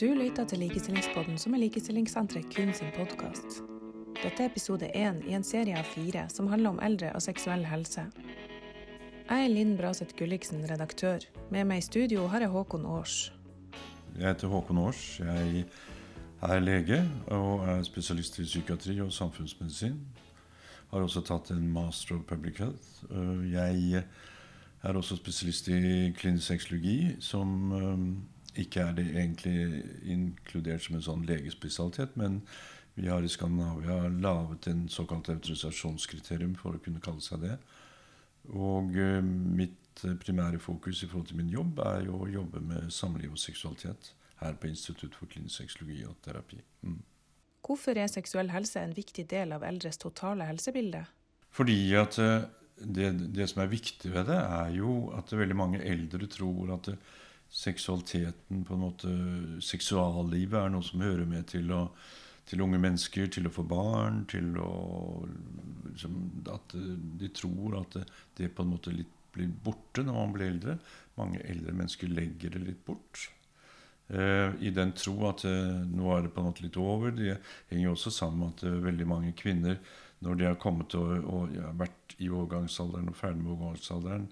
Du lytter til Likestillingspodden, som er Likestillingssenteret kun sin podkast. Dette er episode én i en serie av fire som handler om eldre og seksuell helse. Jeg er Linn Braseth Gulliksen, redaktør. Med meg i studio har jeg Håkon Aars. Jeg heter Håkon Aars. Jeg er lege og er spesialist i psykiatri og samfunnsmedisin. Har også tatt en master of public health. Jeg er også spesialist i klinisk sexologi, som ikke er det egentlig inkludert som en sånn legespesialitet, men vi har i Skandinavia laget en såkalt autorisasjonskriterium for å kunne kalle seg det. Og uh, mitt primære fokus i forhold til min jobb er jo å jobbe med samliv og seksualitet her på Institutt for klinisk sexologi og terapi. Mm. Hvorfor er seksuell helse en viktig del av eldres totale helsebilde? Fordi at uh, det, det, som er viktig ved det, er jo at veldig mange eldre tror at seksualiteten, på en måte, seksuallivet, er noe som hører med til, å, til unge mennesker, til å få barn, til å liksom, At de tror at det, på en måte litt blir borte når man blir eldre. Mange eldre mennesker legger det litt bort. Uh, I den tro at uh, nå er det på en måte litt over. Det henger jo også sammen med at veldig mange kvinner når de har kommet og, og ja, vært i overgangsalderen og ferdig med overgangsalderen,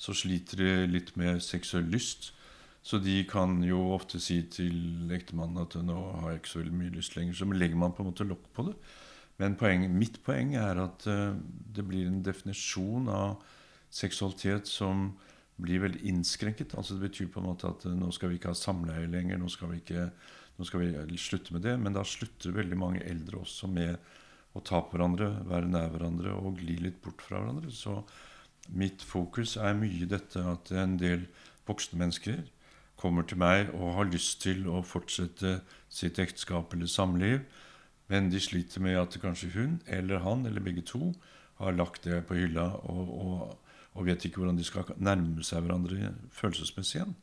så sliter de litt med seksuell lyst. Så de kan jo ofte si til ektemannen at 'nå har jeg ikke så veldig mye lyst lenger'. Så legger man på en måte lokk på det. Men poeng, mitt poeng er at uh, det blir en definisjon av seksualitet som blir veldig innskrenket. Altså Det betyr på en måte at uh, nå skal vi ikke ha samleie lenger, nå skal ikke, nå skal vi slutte med det. Men da slutter veldig mange eldre også med å ta på hverandre, være nær hverandre og gli litt bort fra hverandre. Så mitt fokus er mye dette at en del voksne mennesker kommer til meg og har lyst til å fortsette sitt ekteskap eller samliv, men de sliter med at kanskje hun eller han eller begge to har lagt det på hylla og, og, og vet ikke hvordan de skal nærme seg hverandre følelsesmessig igjen.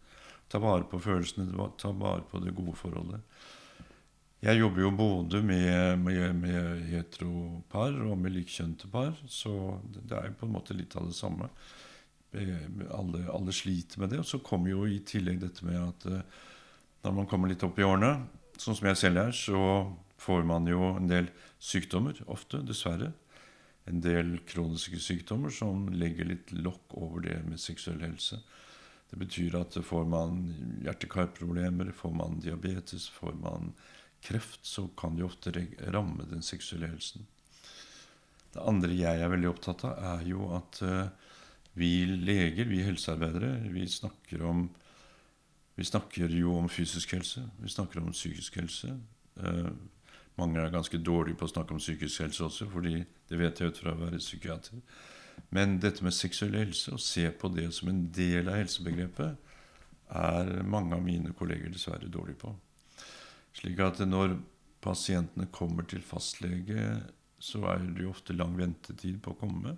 Ta vare på følelsene, ta vare på det gode forholdet. Jeg jobber jo både med, med, med heteropar og med likkjønte par, så det er jo på en måte litt av det samme. Eh, alle, alle, sliter med det. Og så kommer jo i tillegg dette med at eh, når man kommer litt opp i årene, sånn som jeg selv er, så får man jo en del sykdommer ofte, dessverre. En del kroniske sykdommer som legger litt lokk over det med seksuell helse. Det betyr at får man hjerte-karproblemer, får man diabetes, får man kreft, så kan det ofte ramme den seksuelle helsen. Det andre jeg er veldig opptatt av, er jo at uh, vi leger, vi helsearbeidere, vi snakker om vi snakker jo om fysisk helse, vi snakker om psykisk helse. Eh, mange er ganske dårlige på å snakke om psykisk helse også, fordi det vet jeg ut fra å være psykiater. Men dette med seksuell helse, å se på det som en del av helsebegrepet, er mange av mine kolleger dessverre dårlige på. Slik at når pasientene kommer til fastlege, så er det jo ofte lang ventetid på å komme.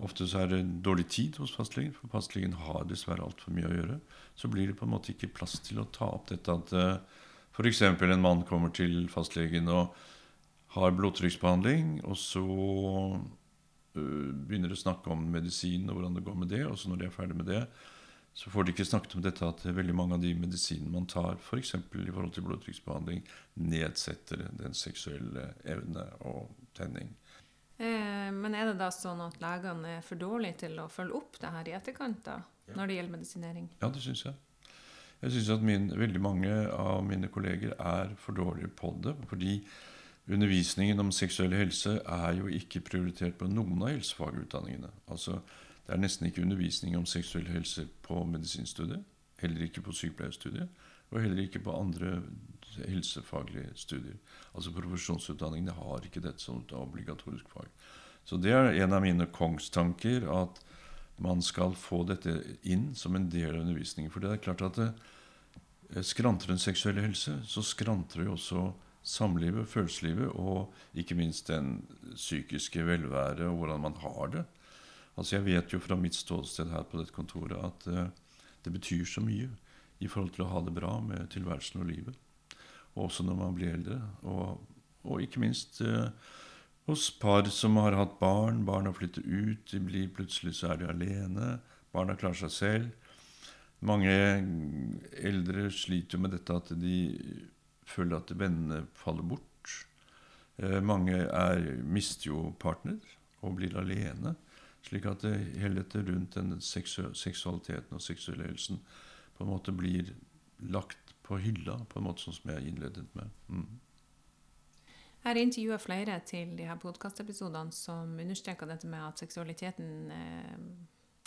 Ofte så er det dårlig tid hos fastlegen, for fastlegen har dessverre altfor mye å gjøre. Så blir det på en måte ikke plass til å ta opp dette at eh, f.eks. en mann kommer til fastlegen og har blodtrykksbehandling, og så uh, begynner å snakke om medisin og hvordan det går med det, og så når de er ferdig med det, så får de ikke snakket om dette at veldig mange av de medisinene man tar, f.eks. For i forhold til blodtrykksbehandling, nedsetter den seksuelle evne og tenning. Eh, men er det da sånn at legene er for dårlige til å følge opp det her i etterkant, da, ja. når det gjelder medisinering? Ja, det syns jeg. Jeg syns at min, veldig mange av mine kolleger er for dårlige på det. Fordi undervisningen om seksuell helse er jo ikke prioritert på noen av helsefagutdanningene. Altså, det er nesten ikke undervisning om seksuell helse på medisinstudiet. Heller ikke på sykepleierstudiet. Og heller ikke på andre helsefaglige studier. Altså Profesjonsutdanningene har ikke dette som et obligatorisk fag. Så det er en av mine kongstanker at man skal få dette inn som en del av undervisningen. For det er klart at det, eh, skrantrer den seksuelle helse, så skrantrer jo også samlivet, følelseslivet og ikke minst den psykiske velværet og hvordan man har det. Altså Jeg vet jo fra mitt ståsted her på dette kontoret at uh, det betyr så mye i forhold til å ha det bra med tilværelsen og livet. Og også når man blir eldre. Og, og ikke minst eh, hos par som har hatt barn. Barna flytter ut, de blir plutselig så er de alene. Barna klarer seg selv. mange eldre sliter jo med dette at de føler at vennene faller bort. Eh, mange er, mister jo partner og blir alene. Slik at det, hele dette rundt den seksualiteten og seksuelle helsen på en måte blir lagt på hylla, på en måte sånn som jeg innledet med. Mm. Jeg har intervjua flere til de her podkastepisodene som understreker dette med at seksualiteten eh,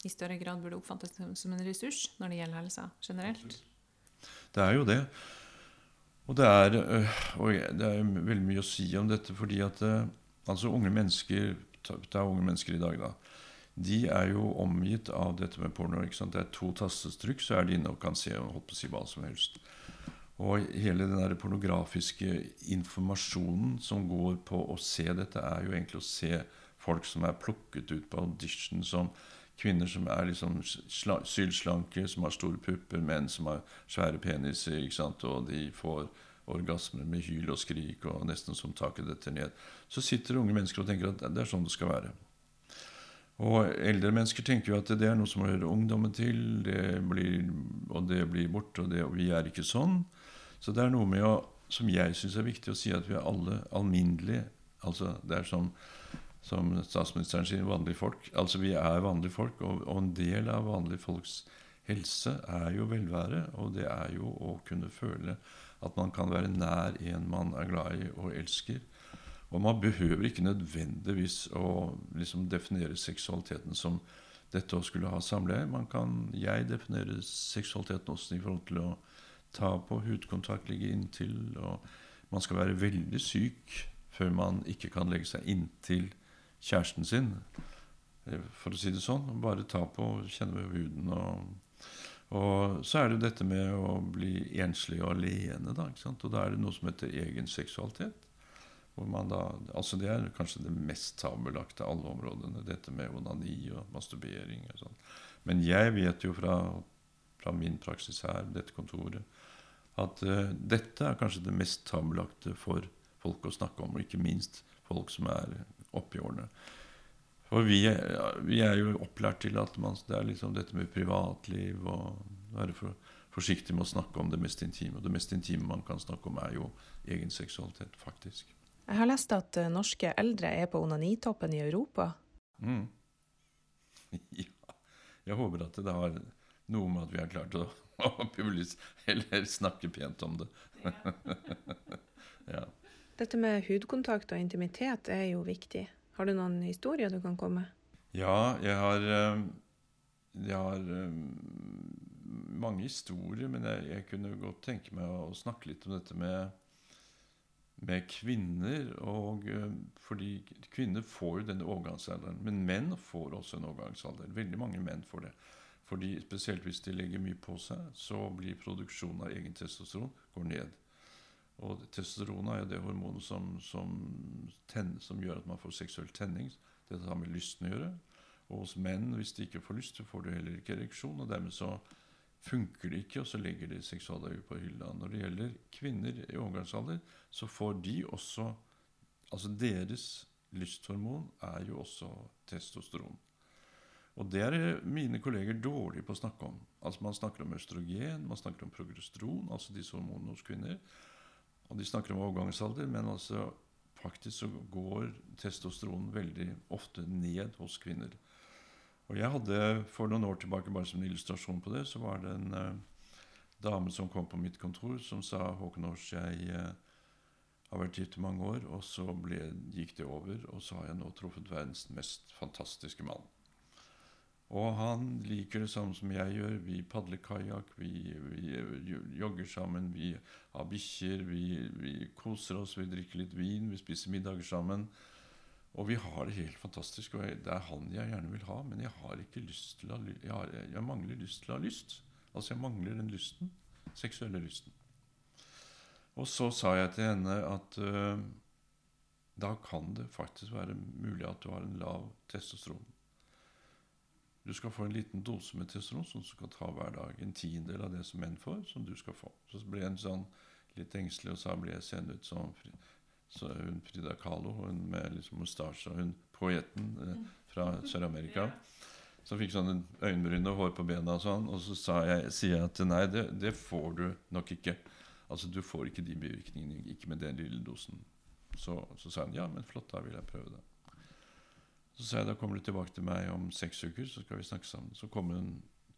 i større grad burde oppfattes som en ressurs når det gjelder helsa generelt. Det er jo det. Og det er, øh, og det er veldig mye å si om dette, fordi at øh, altså unge mennesker Det er unge mennesker i dag, da. De er jo omgitt av dette med porno. ikke sant? Det er to tastetrykk, så er de inne og kan se holdt på å si hva som helst. Og hele den der pornografiske informasjonen som går på å se dette, er jo egentlig å se folk som er plukket ut på audition som kvinner som er liksom sylslanke, som har store pupper, menn som har svære peniser, ikke sant? og de får orgasmer med hyl og skrik og nesten som taket detter ned. Så sitter unge mennesker og tenker at det er sånn det skal være. Og eldre mennesker tenker jo at det er noe som hører ungdommen til, det blir, og det blir borte, og, og vi er ikke sånn. Så det er noe med å, som jeg syns er viktig å si, at vi er alle alminnelige. Altså, det er som som statsministeren sier, vanlige folk. Altså vi er vanlige folk, og, og, en del av vanlige folks helse er jo velvære. Og det er jo å kunne føle at man kan være nær en man er glad i og elsker. Og man behøver ikke nødvendigvis å liksom definere seksualiteten som dette å skulle ha samleie. Man kan, jeg definerer seksualiteten også i forhold til å ta på hudkontakt, ligge inntil. og Man skal være veldig syk før man ikke kan legge seg inntil kjæresten sin, eh, for å si det sånn. Bare ta på, kjenne ved huden. Og, og, så er det jo dette med å bli enslig og alene. Da, og da er det noe som heter egen seksualitet. Da, altså det er kanskje det mest tabelagte av alle områdene. Dette med onani og masturbering. Og sånn. Men jeg vet jo fra, fra, min praksis her, dette kontoret, at uh, dette er kanskje det mest tabelagte for folk å snakke om. Og ikke minst folk som er oppi årene. For vi, vi, er jo opplært til at man, det er liksom dette med privatliv og være for, forsiktig med å snakke om det mest intime. Og det mest intime man kan snakke om, er jo egen seksualitet, faktisk. Jeg har lest at eh, norske eldre er på onanitoppen i Europa. Mm. Ja. Jeg håper at det har noe med at vi har klart å, publis, eller snakke pent om det. ja. Dette med hudkontakt og intimitet er jo viktig. Har du noen historier du kan komme med? Ja, jeg har, eh, jeg har eh, mange historier, men jeg, jeg, kunne godt tenke meg å snakke litt om dette med, med kvinner. Og, eh, fordi kvinner får jo denne overgangsalderen. Men menn får også en overgangsalder. Veldig mange menn får det. Fordi Spesielt hvis de legger mye på seg, så blir produksjonen av egen testosteron går ned. Og testosteron er jo det hormonet som, som, ten, som, gjør at man får seksuell tenning. Det har med lysten å gjøre. Og hos menn, hvis de ikke får lyst, så får du heller ikke ereksjon. Og dermed så funker det ikke, og så legger de seksuallivet på hylla. Når det gjelder kvinner i overgangsalder, så får de også Altså deres lysthormon er jo også testosteron. Og det er mine kolleger dårlige på å snakke om. Altså Man snakker om østrogen, man snakker om progesteron, altså disse hormonene hos kvinner. Og de snakker om overgangsalder, men altså faktisk så går testosteron veldig ofte ned hos kvinner. Og jeg hadde For noen år tilbake, bare som en illustrasjon på det, så var det en eh, dame som kom på mitt kontor, som sa Håkon Års, jeg eh, har vært gift i mange år, og så ble, gikk det over, og så har jeg nå truffet verdens mest fantastiske mann. Og han liker det samme som jeg gjør. Vi padler kajakk, vi, vi, jogger sammen, vi har bikkjer, vi, vi, koser oss, vi drikker litt vin, vi spiser middager sammen. Og vi har det helt fantastisk. Og det er han jeg gjerne vil ha, men jeg har ikke lyst til å jeg, jeg mangler lyst til å ha lyst. Altså jeg mangler den lysten. Seksuelle lysten. Og så sa jeg til henne at uh, da kan det faktisk være mulig at du har en lav testosteron. Du skal få en liten dose med testosteron som du skal ta hver dag. En tiendedel av det som menn får, som du skal få. Så ble hun sånn litt engstelig og sa ble jeg sendt ut som så hun Frida Kahlo, hun med liksom mustasje, hun poeten eh, fra Sør-Amerika. som fikk sånn øyenbryn og hår på bena og sånn. Og så sa jeg, sier jeg at nei, det, det får du nok ikke. Altså, du får ikke de bivirkningene, ikke med den lille dosen. Så, så sa hun ja, men flott, da vil jeg prøve det. Så sa jeg da kommer du tilbake til meg om seks uker, så skal vi snakke sammen. Så kom hun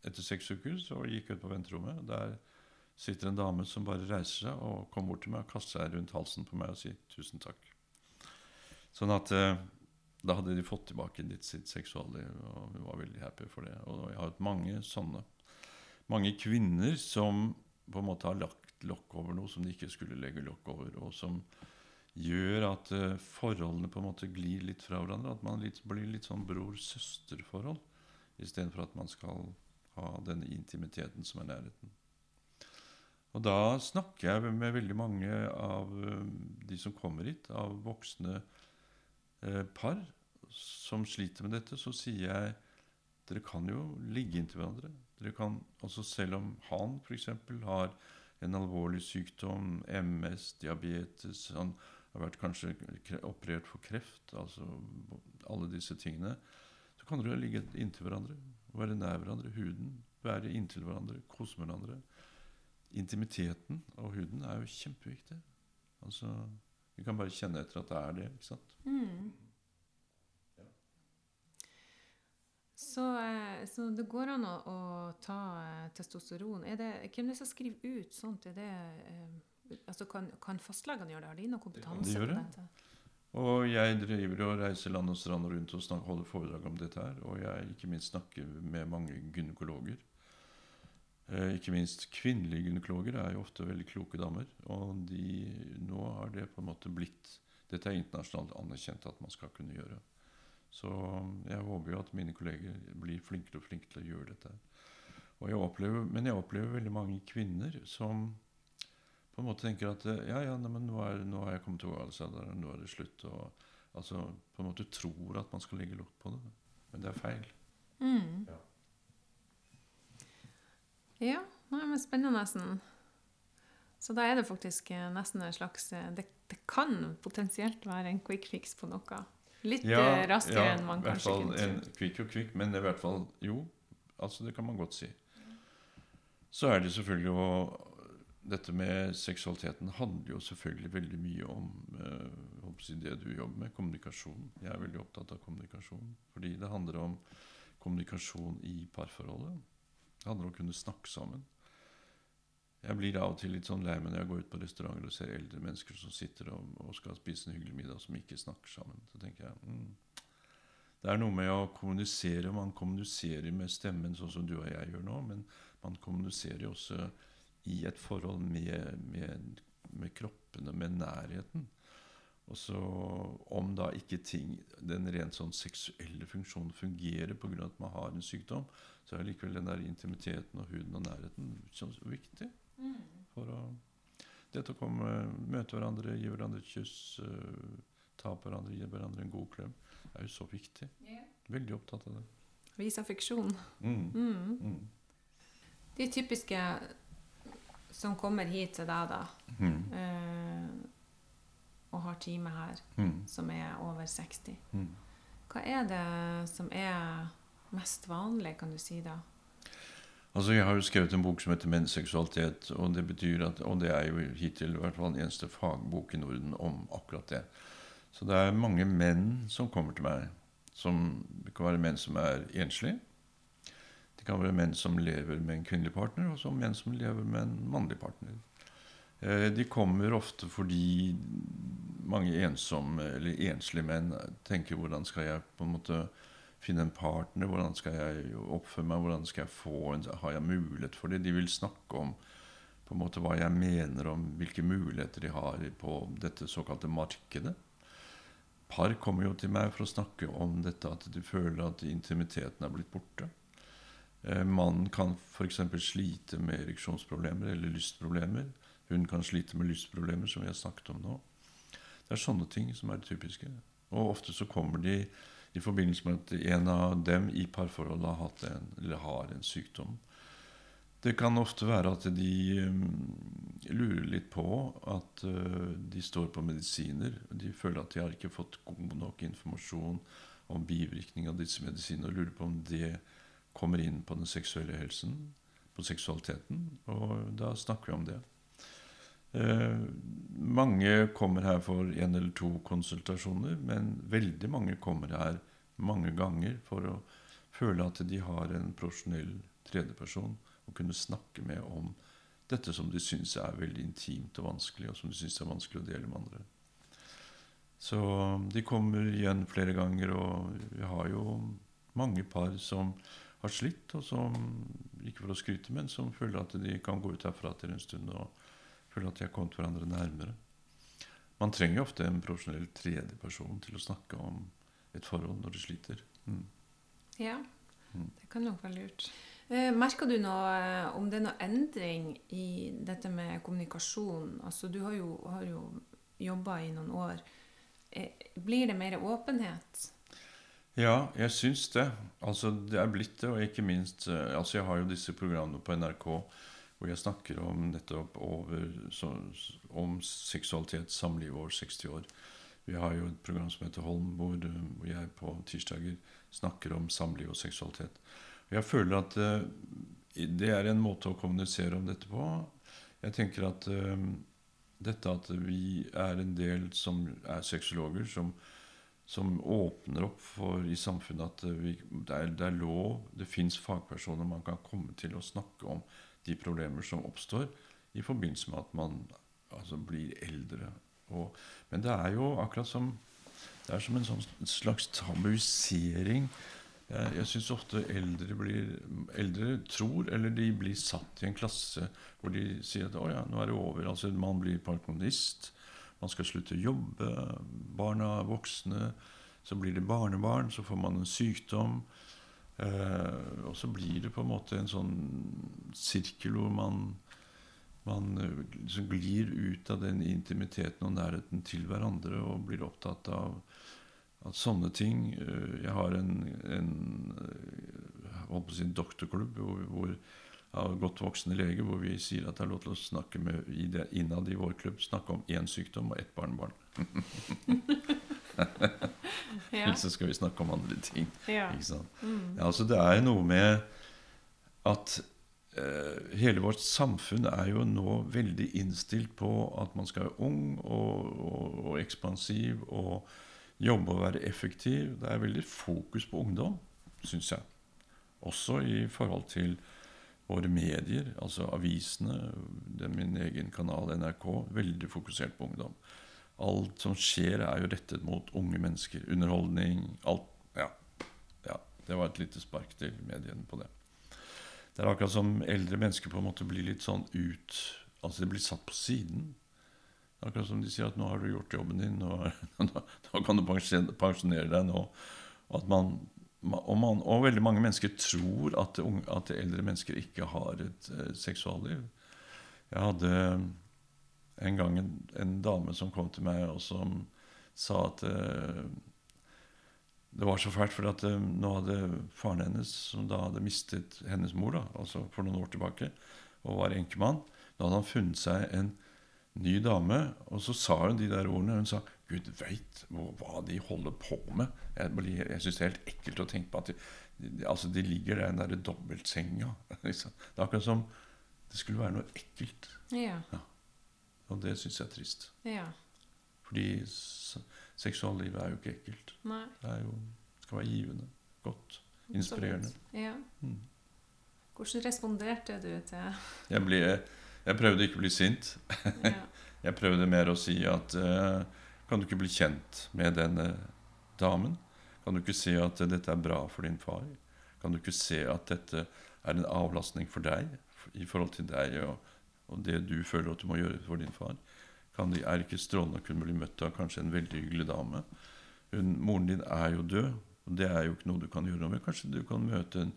etter seks uker, så gikk ut på venterommet. Der sitter en dame som bare reiser seg og kommer bort til meg og kaster seg rundt halsen på meg og sier tusen takk. Sånn at eh, da hadde de fått tilbake litt sitt seksualliv, og vi var veldig happy for det. Og jeg har hatt mange sånne. Mange kvinner som på en måte har lagt lokk over noe som de ikke skulle legge lokk over, og som gjør at uh, forholdene på en måte glir litt fra hverandre. At man litt, blir litt sånn bror-søster-forhold istedenfor at man skal ha denne intimiteten som er nærheten. Og da snakker jeg med veldig mange av uh, de som kommer hit, av voksne uh, par som sliter med dette. Så sier jeg dere kan jo ligge inntil hverandre. Dere kan, også Selv om han f.eks. har en alvorlig sykdom, MS, diabetes Han har vært kanskje operert for kreft, altså alle disse tingene. Så kan dere ligge inntil hverandre, være nær hverandre, huden. Være inntil hverandre, kose hverandre. Intimiteten og huden er jo kjempeviktig. Altså, Vi kan bare kjenne etter at det er det. ikke sant? Mm. Så, eh, så, det går an å, å ta eh, testosteron. Er det, hvem er det som skriver ut sånt? Er det, eh, altså kan, kan fastlegene gjøre det? Har de noe kompetanse de på det. dette? Og jeg driver og reiser land og strand rundt og snakker, holder foredrag om dette her. Og jeg ikke minst snakker med mange gynekologer. Eh, ikke minst kvinnelige gynekologer er jo ofte veldig kloke damer. Og de, nå har det på en måte blitt Dette er internasjonalt anerkjent at man skal kunne gjøre. Så jeg håper jo at mine kolleger blir flinkere og flinkere til å gjøre dette. Jeg opplever, men jeg opplever veldig mange kvinner som på en måte tenker at ja, ja, nei, men nå, er, nå har jeg kommet til overgangsalderen, nå er det slutt. Og, altså på en måte tror at man skal legge lokk på det. Men det er feil. Mm. Ja. Ja, nei, men spennende nesten. Så da er det faktisk eh, nesten en slags eh, Det, det kan potensielt være en quick fix på noe. Litt ja, raskere enn man kanskje kunne tro. En kvikk og kvikk, men i hvert fall Jo, altså det kan man godt si. Så er det selvfølgelig å Dette med seksualiteten handler jo selvfølgelig veldig mye om eh, det du jobber med, kommunikasjon. Jeg er veldig opptatt av kommunikasjon. Fordi det handler om kommunikasjon i parforholdet. Det handler om å kunne snakke sammen. Jeg blir av og til litt sånn lei meg når jeg går ut på restauranter og ser eldre mennesker som sitter og, og skal spise en hyggelig middag, som ikke snakker sammen. Så tenker jeg mm, Det er noe med å kommunisere. Man kommuniserer med stemmen, sånn som du og jeg gjør nå, men man kommuniserer også i et forhold med, med, med kroppene, med nærheten. Og så Om da ikke ting, den rent sånn seksuelle funksjonen fungerer pga. at man har en sykdom, så er likevel den der intimiteten og huden og nærheten så viktig. For å, dette å komme, møte hverandre, gi hverandre et kyss, uh, ta på hverandre, gi hverandre en god klem, er jo så viktig. Veldig opptatt av det. Vise affeksjon. Mm. Mm. Mm. De typiske som kommer hit til deg, da, Mm. eh, og har time her, Mm. som er over 60, Mm. hva er det som er mest vanlig, kan du si da? Altså, Jeg har jo skrevet en bok som heter 'Menns seksualitet'. Og det betyr at, og det er jo hittil i hvert fall den eneste fagbok i Norden om akkurat det. Så det er mange menn som kommer til meg. Som, det kan være menn som er enslige. Kan være menn som lever med en kvinnelig partner, og så menn som lever med en mannlig partner. Eh, De kommer ofte fordi mange ensomme eller enslige menn tenker 'hvordan skal jeg på en måte finne en partner, hvordan skal jeg oppføre meg, hvordan skal jeg få en, har jeg mulighet for det? De vil snakke om på en måte hva jeg mener om hvilke muligheter de har på dette såkalte markedet. Par kommer jo til meg for å snakke om dette at de føler at intimiteten er blitt borte. Eh, Mannen kan f.eks. slite med ereksjonsproblemer eller lystproblemer. Hun kan slite med lystproblemer, som vi har snakket om nå. Det er sånne ting som er det typiske. Og ofte så kommer de i forbindelse med at en av dem i parforholdet har, hatt en, eller har en sykdom. Det kan ofte være at de um, lurer litt på at uh, de står på medisiner. De føler at de har ikke fått god nok informasjon om bivirkning av disse medisinene, og lurer på om det kommer inn på den seksuelle helsen, på seksualiteten, og da snakker vi om det. Eh, mange kommer her for én eller to konsultasjoner, men veldig mange kommer her mange ganger for å føle at de har en profesjonell tredjeperson å kunne snakke med om dette som de syns er veldig intimt og vanskelig, og som de syns er vanskelig å dele med andre. Så de kommer igjen flere ganger, og vi har jo mange par som har slitt, og som, ikke for å skryte, men som føler at de kan gå ut herfra til en stund og føler at de har kommet hverandre nærmere. Man trenger ofte en profesjonell tredjeperson til å snakke om et forhold når de sliter. Mm. Ja, mm. det kan nok være lurt. Eh, merker du noe, eh, om det er noe endring i dette med kommunikasjon? Altså, du har jo, har jo jobba i noen år. Eh, blir det mer åpenhet? Ja, jeg syns det. Altså, det er blitt det. Og ikke minst altså, Jeg har jo disse programmene på NRK hvor jeg snakker om nettopp over, så, om seksualitet, samliv over 60 år. Vi har jo et program som heter Holm, hvor, hvor jeg på tirsdager snakker om samliv og seksualitet. Jeg føler at uh, det er en måte å kommunisere om dette på. Jeg tenker at uh, dette at vi er en del som er sexologer, som, som åpner opp for i samfunnet at vi, det, er, det, er, lov, det fins fagpersoner man kan komme til å snakke om de problemer som oppstår i forbindelse med at man altså, blir eldre. Og, men det er jo akkurat som det er som en sånn slags tabuisering jeg, jeg syns ofte eldre blir Eldre tror, eller de blir satt i en klasse hvor de sier at å ja, nå er det over. Altså Man blir pensjonist, man skal slutte å jobbe, barna er voksne. Så blir det barnebarn, så får man en sykdom. Eh, og så blir det på en måte en sånn sirkel hvor man, man liksom glir ut av den intimiteten og nærheten til hverandre og blir opptatt av at sånne ting eh, Jeg har en, en holdt på å si, doktorklubb hvor, hvor av godt voksne leger hvor vi sier at det er lov til å snakke med, innad i vår klubb snakke om én sykdom og ett barnebarn. ja. så skal vi snakke om andre ting. Ja. Ikke sant? Mm. Ja, altså det er noe med at eh, hele vårt samfunn er jo nå veldig innstilt på at man skal være ung og, og, og ekspansiv og jobbe og være effektiv. Det er veldig fokus på ungdom, syns jeg. Også i forhold til våre medier, altså avisene, det er min egen kanal NRK, veldig fokusert på ungdom. Alt som skjer, er jo rettet mot unge mennesker. Underholdning, alt. Ja. ja. Det var et lite spark til mediene på det. Det er akkurat som eldre mennesker på en måte blir litt sånn ut Altså de blir satt på siden. Akkurat som de sier at 'nå har du gjort jobben din', nå, nå, nå kan du pensjonere deg nå. At man, og, man, og, veldig mange mennesker tror at, at eldre mennesker ikke har et uh, seksualliv. Jeg hadde en gang en, en, dame som kom til meg og som sa at uh, det var så fælt, for at uh, nå hadde faren hennes, som da hadde mistet hennes mor da, altså for noen år tilbake, og var enkemann, da hadde han funnet seg en ny dame. Og så sa hun de der ordene. Hun sa Gud veit hva de holder på med. Jeg, jeg syns det er helt ekkelt å tenke på at de, de, altså de ligger der i den derre dobbeltsenga. Liksom. Det er akkurat som det skulle være noe ekkelt. Ja. Ja. Og det syns jeg er trist. Ja. Fordi seksuallivet er jo ikke ekkelt. Nei. Det er jo, skal være givende, godt, inspirerende. Ja. Mm. Hvordan responderte du til Jeg ble jeg prøvde ikke å bli sint. Ja. jeg prøvde mer å si at uh, Kan du ikke bli kjent med denne damen? Kan du ikke se at dette er bra for din far? Kan du ikke se at dette er en avlastning for deg i forhold til deg og, og det du føler at du må gjøre for din far? Kan de, er ikke strålende å kunne bli møtt av kanskje en veldig hyggelig dame? Hun, moren din er jo død, og det er jo ikke noe du kan gjøre noe med. Kanskje du kan møte en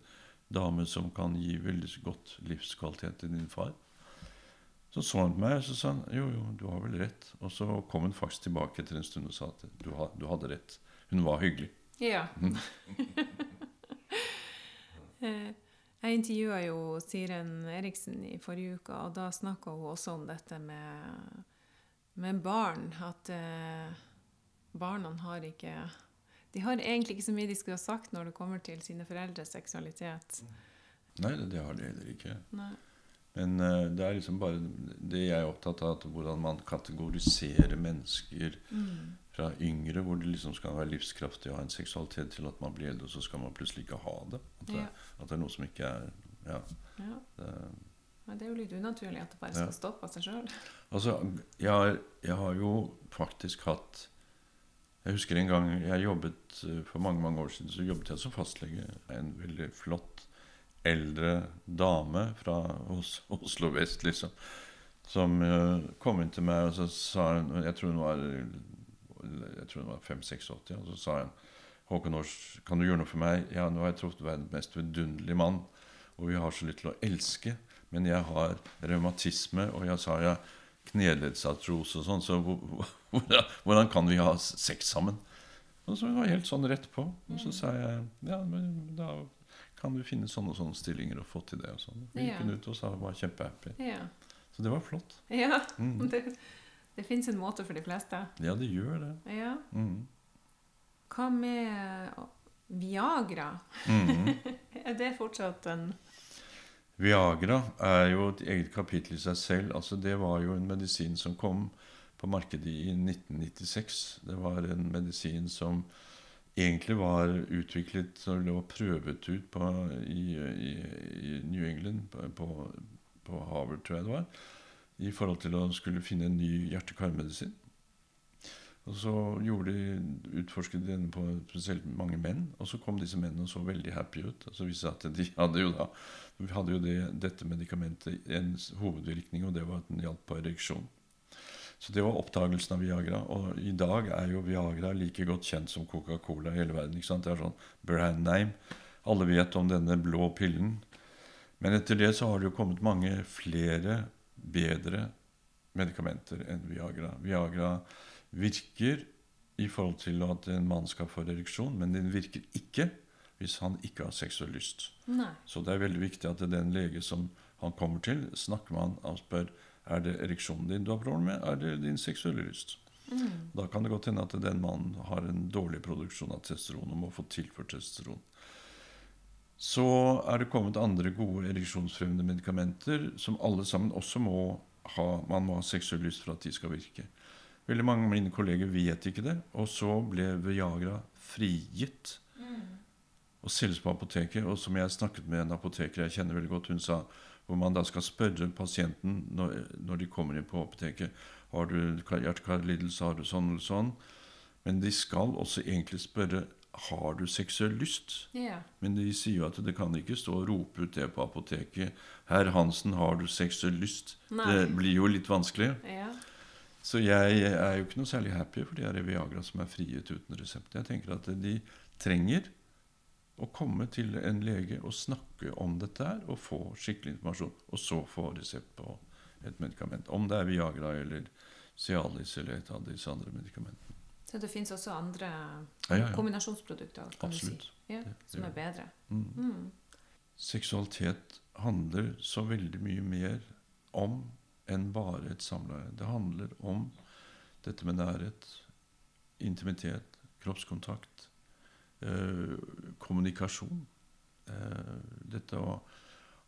dame som kan gi veldig godt livskvalitet til din far? Så så han på meg og så sa han, jo, jo, du har vel rett. Og så kom hun faktisk tilbake etter en stund og sa at du, du hadde rett. Hun var hyggelig. Ja. Mm. Eh, jeg intervjua jo Siren Eriksen i forrige uke, og da snakka hun også om dette med, med barn. At eh, barna har ikke De har egentlig ikke så mye de skulle ha sagt når det kommer til sine foreldres seksualitet. Nei, det, det har de heller ikke. Nei. Men eh, det er liksom bare det jeg er opptatt av, hvordan man kategoriserer mennesker Mm. fra yngre, hvor det liksom skal være livskraftig og ha en seksualitet til at man blir eldre, og så skal man plutselig ikke ha det. At det, Ja. at det er noe som ikke er Ja. Ja. Det, Men det er jo litt unaturlig at det bare Ja. skal stoppe av seg sjøl. altså, jeg har, jeg har jo faktisk hatt Jeg husker en gang jeg jobbet eh, for mange mange år siden, så jobbet jeg som fastlege. En veldig flott eldre dame fra Os Oslo vest, liksom. Som eh, kom inn til meg, og så sa hun Jeg tror hun var jeg tror hun var 5-86, og så sa hun Håkon Aars, kan du gjøre noe for meg? Ja, nå har jeg truffet verdens mest vidunderlige mann, og vi har så lyst til å elske, men jeg har revmatisme, og jeg sa ja, kneleddsartrose og sånn, så hvordan kan vi ha sex sammen? Og så var jeg helt sånn rett på. Og så sa jeg ja, men da kan du finne sånne og sånne stillinger og få til det. og sånn. Vi gikk hun ut og sa var kjempehappy. Ja. Så det var flott. ja. Mm. Det, det fins en måte for de fleste. Ja, det gjør det. Ja. Mm. Hva med Viagra? Mm. Er det fortsatt en Viagra er jo et eget kapittel i seg selv. Altså, det var jo en medisin som kom på markedet i 1996. Det var en medisin som egentlig var utviklet og prøvet ut på, i, i, i New England, på, på, Harvard, tror jeg det var, i forhold til å skulle finne en ny hjerte-karmedisin. Og så de, utforsket de denne på spesielt mange menn, og så kom disse mennene og så veldig happy ut. Og så viste det at de hadde jo da hadde jo det, dette medikamentet en hovedvirkning, og det var at den hjalp på ereksjon. Så det var oppdagelsen av Viagra. Og i dag er jo Viagra like godt kjent som Coca-Cola i hele verden. ikke sant? Det er sånn brand name. Alle vet om denne blå pillen. Men etter det så har det jo kommet mange flere bedre medikamenter enn Viagra. Viagra virker i forhold til at en mann skal få ereksjon, men den virker ikke hvis han ikke har seksuell lyst. Nei. Så det er veldig viktig at det er den lege som han kommer til, snakker med han og spør er det ereksjonen din du har problemer med, er det din seksuelle lyst. Mm. Da kan det godt hende at den mannen har en dårlig produksjon av testosteron og må få tilført testosteron. Så er det kommet andre gode ereksjonsfremmende medikamenter som alle sammen også må ha man må ha seksuell lyst for at de skal virke. Veldig mange av mine kolleger vet ikke det, og så ble Viagra frigitt og selges på apoteket. Og som jeg snakket med en apoteker jeg kjenner veldig godt, hun sa hvor man da skal spørre pasienten når, når de kommer inn på apoteket har du hjerte-karlidelse, har du sånn eller sånn. Men de skal også egentlig spørre har du seksuell lyst. Ja. Men de sier jo at det kan ikke stå og rope ut det på apoteket. 'Herr Hansen, har du seksuell lyst?' Nei. Det blir jo litt vanskelig. Ja. Så jeg er jo ikke noe særlig happy for de Viagra som er frigitt uten resept. Jeg tenker at de trenger å komme til en lege og snakke om dette her, og få skikkelig informasjon. Og så få resept på et medikament. Om det er Viagra eller Cialis eller et av disse andre medikamentene. Så det fins også andre Ja, ja, ja. kombinasjonsprodukter kan Absolutt. si. Ja, Det- som er bedre. Mm. Mm. Seksualitet handler så veldig mye mer om enn bare et samleie. Det handler om dette med nærhet, intimitet, kroppskontakt, kommunikasjon. Eh, dette å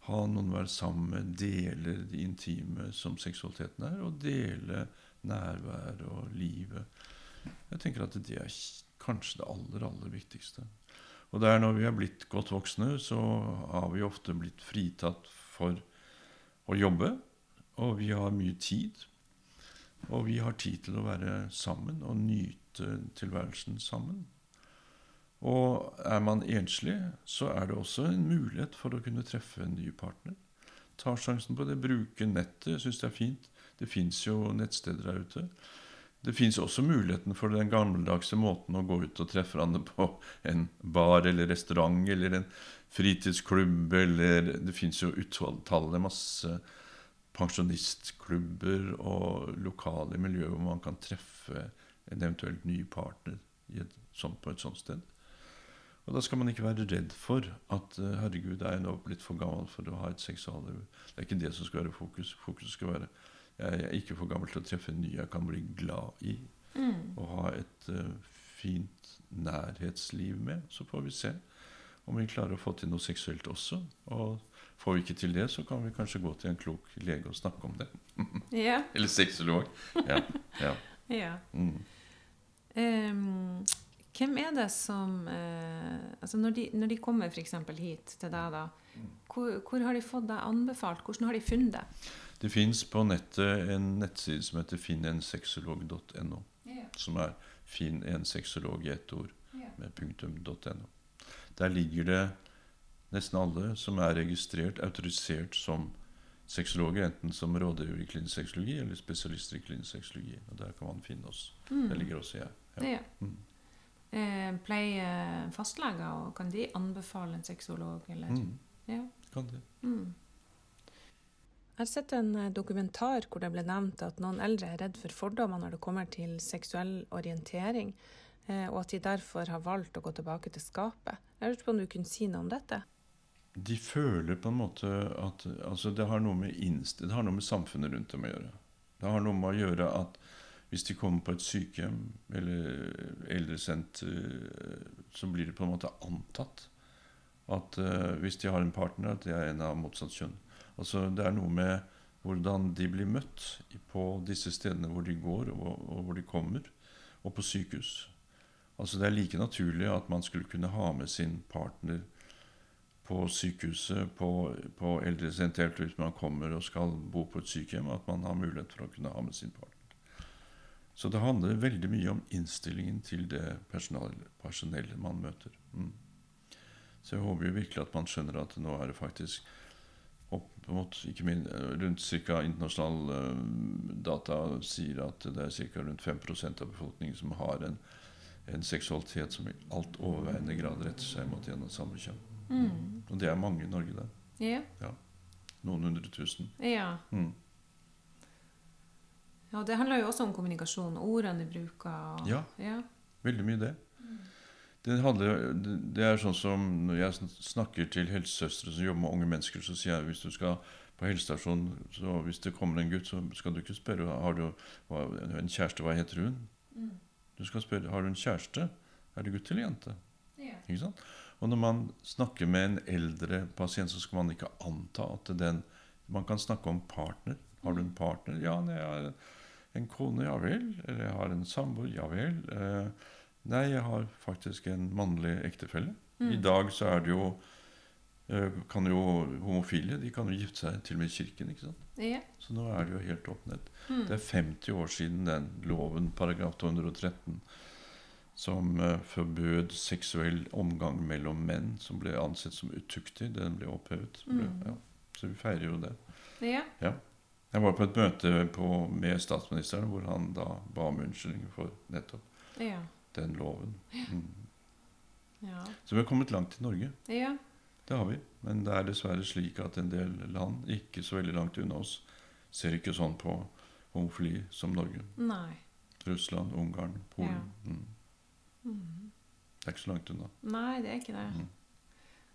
ha noen være sammen med, dele det intime som seksualiteten er, og dele nærvær og livet. Jeg tenker at det er kanskje det aller, aller viktigste. Og det er når vi er blitt godt voksne, så har vi ofte blitt fritatt for å jobbe. Og vi har mye tid. Og vi har tid til å være sammen og nyte tilværelsen sammen. Og er man enslig, så er det også en mulighet for å kunne treffe en ny partner. Ta sjansen på det. Bruke nettet. Syns det er fint. Det fins jo nettsteder der ute. Det fins også muligheten for den gammeldagse måten å gå ut og treffe hverandre på en bar eller restaurant eller en fritidsklubb eller Det fins jo utallige masse pensjonistklubber og lokale miljøer hvor man kan treffe en eventuelt ny partner et, på et sånt sted. Og da skal man ikke være redd for at eh, herregud, jeg er nå blitt for gammel for å ha et seksualliv. Det er ikke det som skal være fokus. Fokus skal være jeg er ikke for gammel til å treffe en ny jeg kan bli glad i. Mm. Og ha et uh, fint nærhetsliv med. Så får vi se om vi klarer å få til noe seksuelt også. Og får vi ikke til det, så kan vi kanskje gå til en klok lege og snakke om det. Ja. Eller sexolog. Ja. ja. ja. Mm. Ehm, hvem er det som eh, altså når, de, når de kommer f.eks. hit til deg, da, hvor, hvor har de fått deg anbefalt? Hvordan har de funnet deg? Det fins på nettet en nettside som heter finnensexolog.no. Ja. Som er finn en sexolog i ett ord Ja. med punktum.no. Der ligger det nesten alle som er registrert, autorisert som sexologer, enten som rådgiver i klinisk sexologi eller spesialister i klinisk sexologi. Og der kan man finne oss. Der ligger også jeg. Ja. Ja. Mm. Eh, pleier fastleger, og kan de anbefale en sexolog, eller? Mm. Ja. Kan de. Mm. Jeg har sett en eh, dokumentar hvor det ble nevnt at noen eldre er redd for fordommer når det kommer til seksuell orientering, eh, og at de derfor har valgt å gå tilbake til skapet. Jeg lurte på om du kunne si noe om dette? De føler på en måte at altså det, har noe med inst det har noe med samfunnet rundt dem å gjøre. Det har noe med å gjøre at hvis de kommer på et sykehjem eller eldresenter, så blir det på en måte antatt at uh, hvis de har en partner, at det er en av motsatt kjønn. Altså Det er noe med hvordan de blir møtt på disse stedene hvor de går og, og hvor de kommer, og på sykehus. Altså Det er like naturlig at man skulle kunne ha med sin partner på sykehuset, på, på eldresenter, hvis man kommer og skal bo på et sykehjem, at man har mulighet for å kunne ha med sin partner. Så det handler veldig mye om innstillingen til det personell- personellet man møter. Mm. Så jeg håper jo virkelig at man skjønner at nå er det faktisk opp mot ikke min, rundt ca. internasjonal eh, data sier at det er ca. rundt 5% av befolkningen som har en, en seksualitet som i alt overveiende grad retter seg mot en av samme kjønn. Mm. Og det er mange i Norge, det. Ja. Noen hundre tusen. ja. Mm. Ja, det handler jo også om kommunikasjon. Ordene de bruker. Og, Ja. ja. Veldig mye det. Det, handler, det er sånn som når jeg snakker til helsesøstre som jobber med unge mennesker, så sier jeg hvis du skal på helsestasjonen, så hvis det kommer en gutt, så skal du ikke spørre har du hva, en kjæreste, hva heter hun? Du skal spørre har du en kjæreste. Er det gutt eller jente? Ja. Ikke sant? Og når man snakker med en eldre pasient, så skal man ikke anta at den Man kan snakke om partner. Har du en partner? Ja, jeg har en kone. Ja vel. Eller jeg har en samboer. Ja vel. Eh, nei, jeg har faktisk en mannlig ektefelle. I dag så er det jo eh, kan jo homofile de kan jo gifte seg til og med i kirken. ikke sant? Ja. Så nå er det jo helt åpnet. Mm. Det er 50 år siden den loven, paragraf 213, som eh, forbød seksuell omgang mellom menn, som ble ansett som utuktig. Den ble opphevet. Mm. ja. Så vi feirer jo det. Ja. ja. Jeg var på et møte på, med statsministeren hvor han da ba om unnskyldning for nettopp Ja. den loven. Mm. Ja. Så vi har kommet langt i Norge. ja. Det har vi. Men det er dessverre slik at en del land, ikke så veldig langt unna oss, ser ikke sånn på homofili som Norge. Nei. Russland, Ungarn, Polen. Ja. Mm. Mm. Det er ikke så langt unna. Nei, det er ikke det. Mm.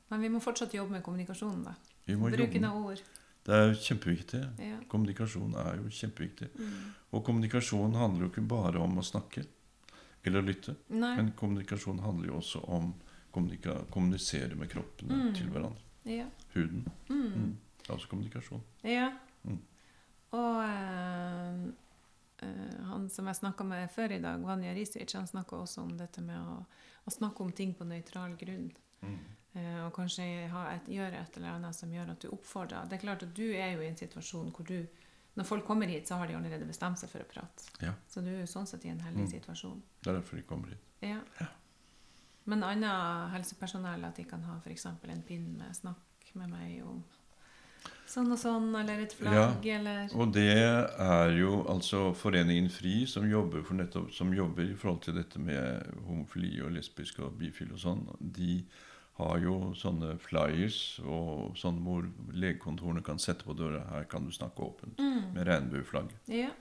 Men vi må fortsatt jobbe med kommunikasjonen, da. Vi må Bruken av ord. Det er kjempeviktig. Ja. Kommunikasjon er jo kjempeviktig. Mm. Og kommunikasjon handler jo ikke bare om å snakke eller lytte. Nei. Men kommunikasjon handler jo også om å kommunisere med kroppene Mm. til hverandre. Ja. Huden. Mm. Mm. Det er også kommunikasjon. Ja. Mm. Og øh, øh, han som jeg snakka med før i dag, Vanja Risic, han snakka også om dette med å, å snakke om ting på nøytral grunn. Eh, og kanskje ha et, gjøre et eller annet som gjør at du oppfordrer. Det er klart at du er jo i en situasjon hvor du Når folk kommer hit, så har de allerede bestemt seg for å prate. Ja. Så du er jo sånn sett i en heldig Mm. situasjon. Det er derfor de kommer hit. Ja. Men annet helsepersonell, at de kan ha f.eks. en pinn med 'snakk med meg om sånn og sånn', eller et flagg, eller Og det er jo altså Foreningen FRI som jobber, nettopp, som jobber i forhold til dette med homofili og lesbisk og bifil og sånn. De har jo sånne flyers og sånn hvor legekontorene kan sette på døra. Her kan du snakke åpent. mm. Med regnbueflagg. Ja.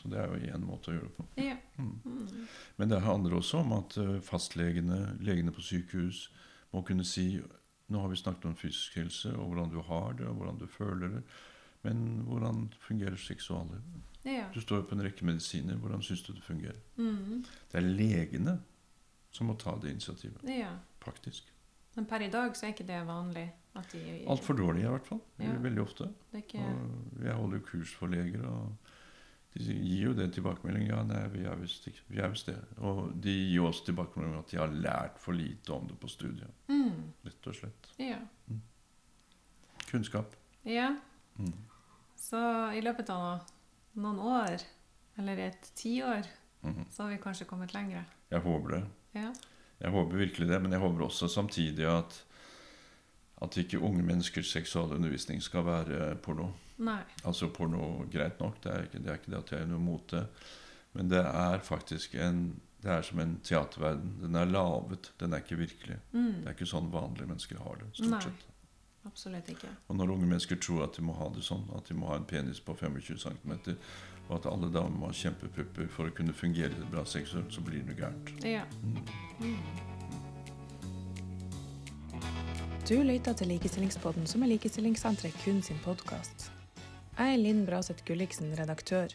Så det er jo én måte å gjøre det på. ja. Mm. Mm. Men det handler også om at eh, fastlegene, legene på sykehus, må kunne si Nå har vi snakket om fysisk helse, og hvordan du har det, og hvordan du føler det. Men hvordan fungerer seksuallivet? ja. Du står jo på en rekke medisiner. Hvordan syns du det fungerer? Mm. Det er legene som må ta det initiativet. Ja. Faktisk. Men per i dag så er ikke det vanlig at de Altfor dårlig, i hvert fall. Ja. Veldig ofte. Det ikke jeg holder jo kurs for leger, og de gir jo det tilbakemeldingen. Ja, nei, vi er visst vi det. Og de gir også tilbakemelding at de har lært for lite om det på studiet. mm. Rett og slett. Ja. Kunnskap. ja. Mm. Så i løpet av noen år, eller et tiår, Mhm. så har vi kanskje kommet lengre. Jeg håper det. Ja. Jeg håper virkelig det, men jeg håper også samtidig at at ikke unge menneskers seksualundervisning skal være porno. Nei. Altså porno, greit nok, det er ikke det, er ikke det at jeg er noe mot det. Men det er faktisk en Det er som en teaterverden. Den er lavet, den er ikke virkelig. Mm. Det er ikke sånn vanlige mennesker har det. stort Nei. sett. Absolutt ikke. Og når unge mennesker tror at de må ha det sånn, at de må ha en penis på 25 cm, og at alle damer må ha kjempepupper for å kunne fungere bra seksuelt, så blir det gærent. Ja. Mm. Mm. Du lytter til Likestillingspodden, som er Likestillingssenteret kun sin podkast. Jeg er Linn Braseth Gulliksen, redaktør.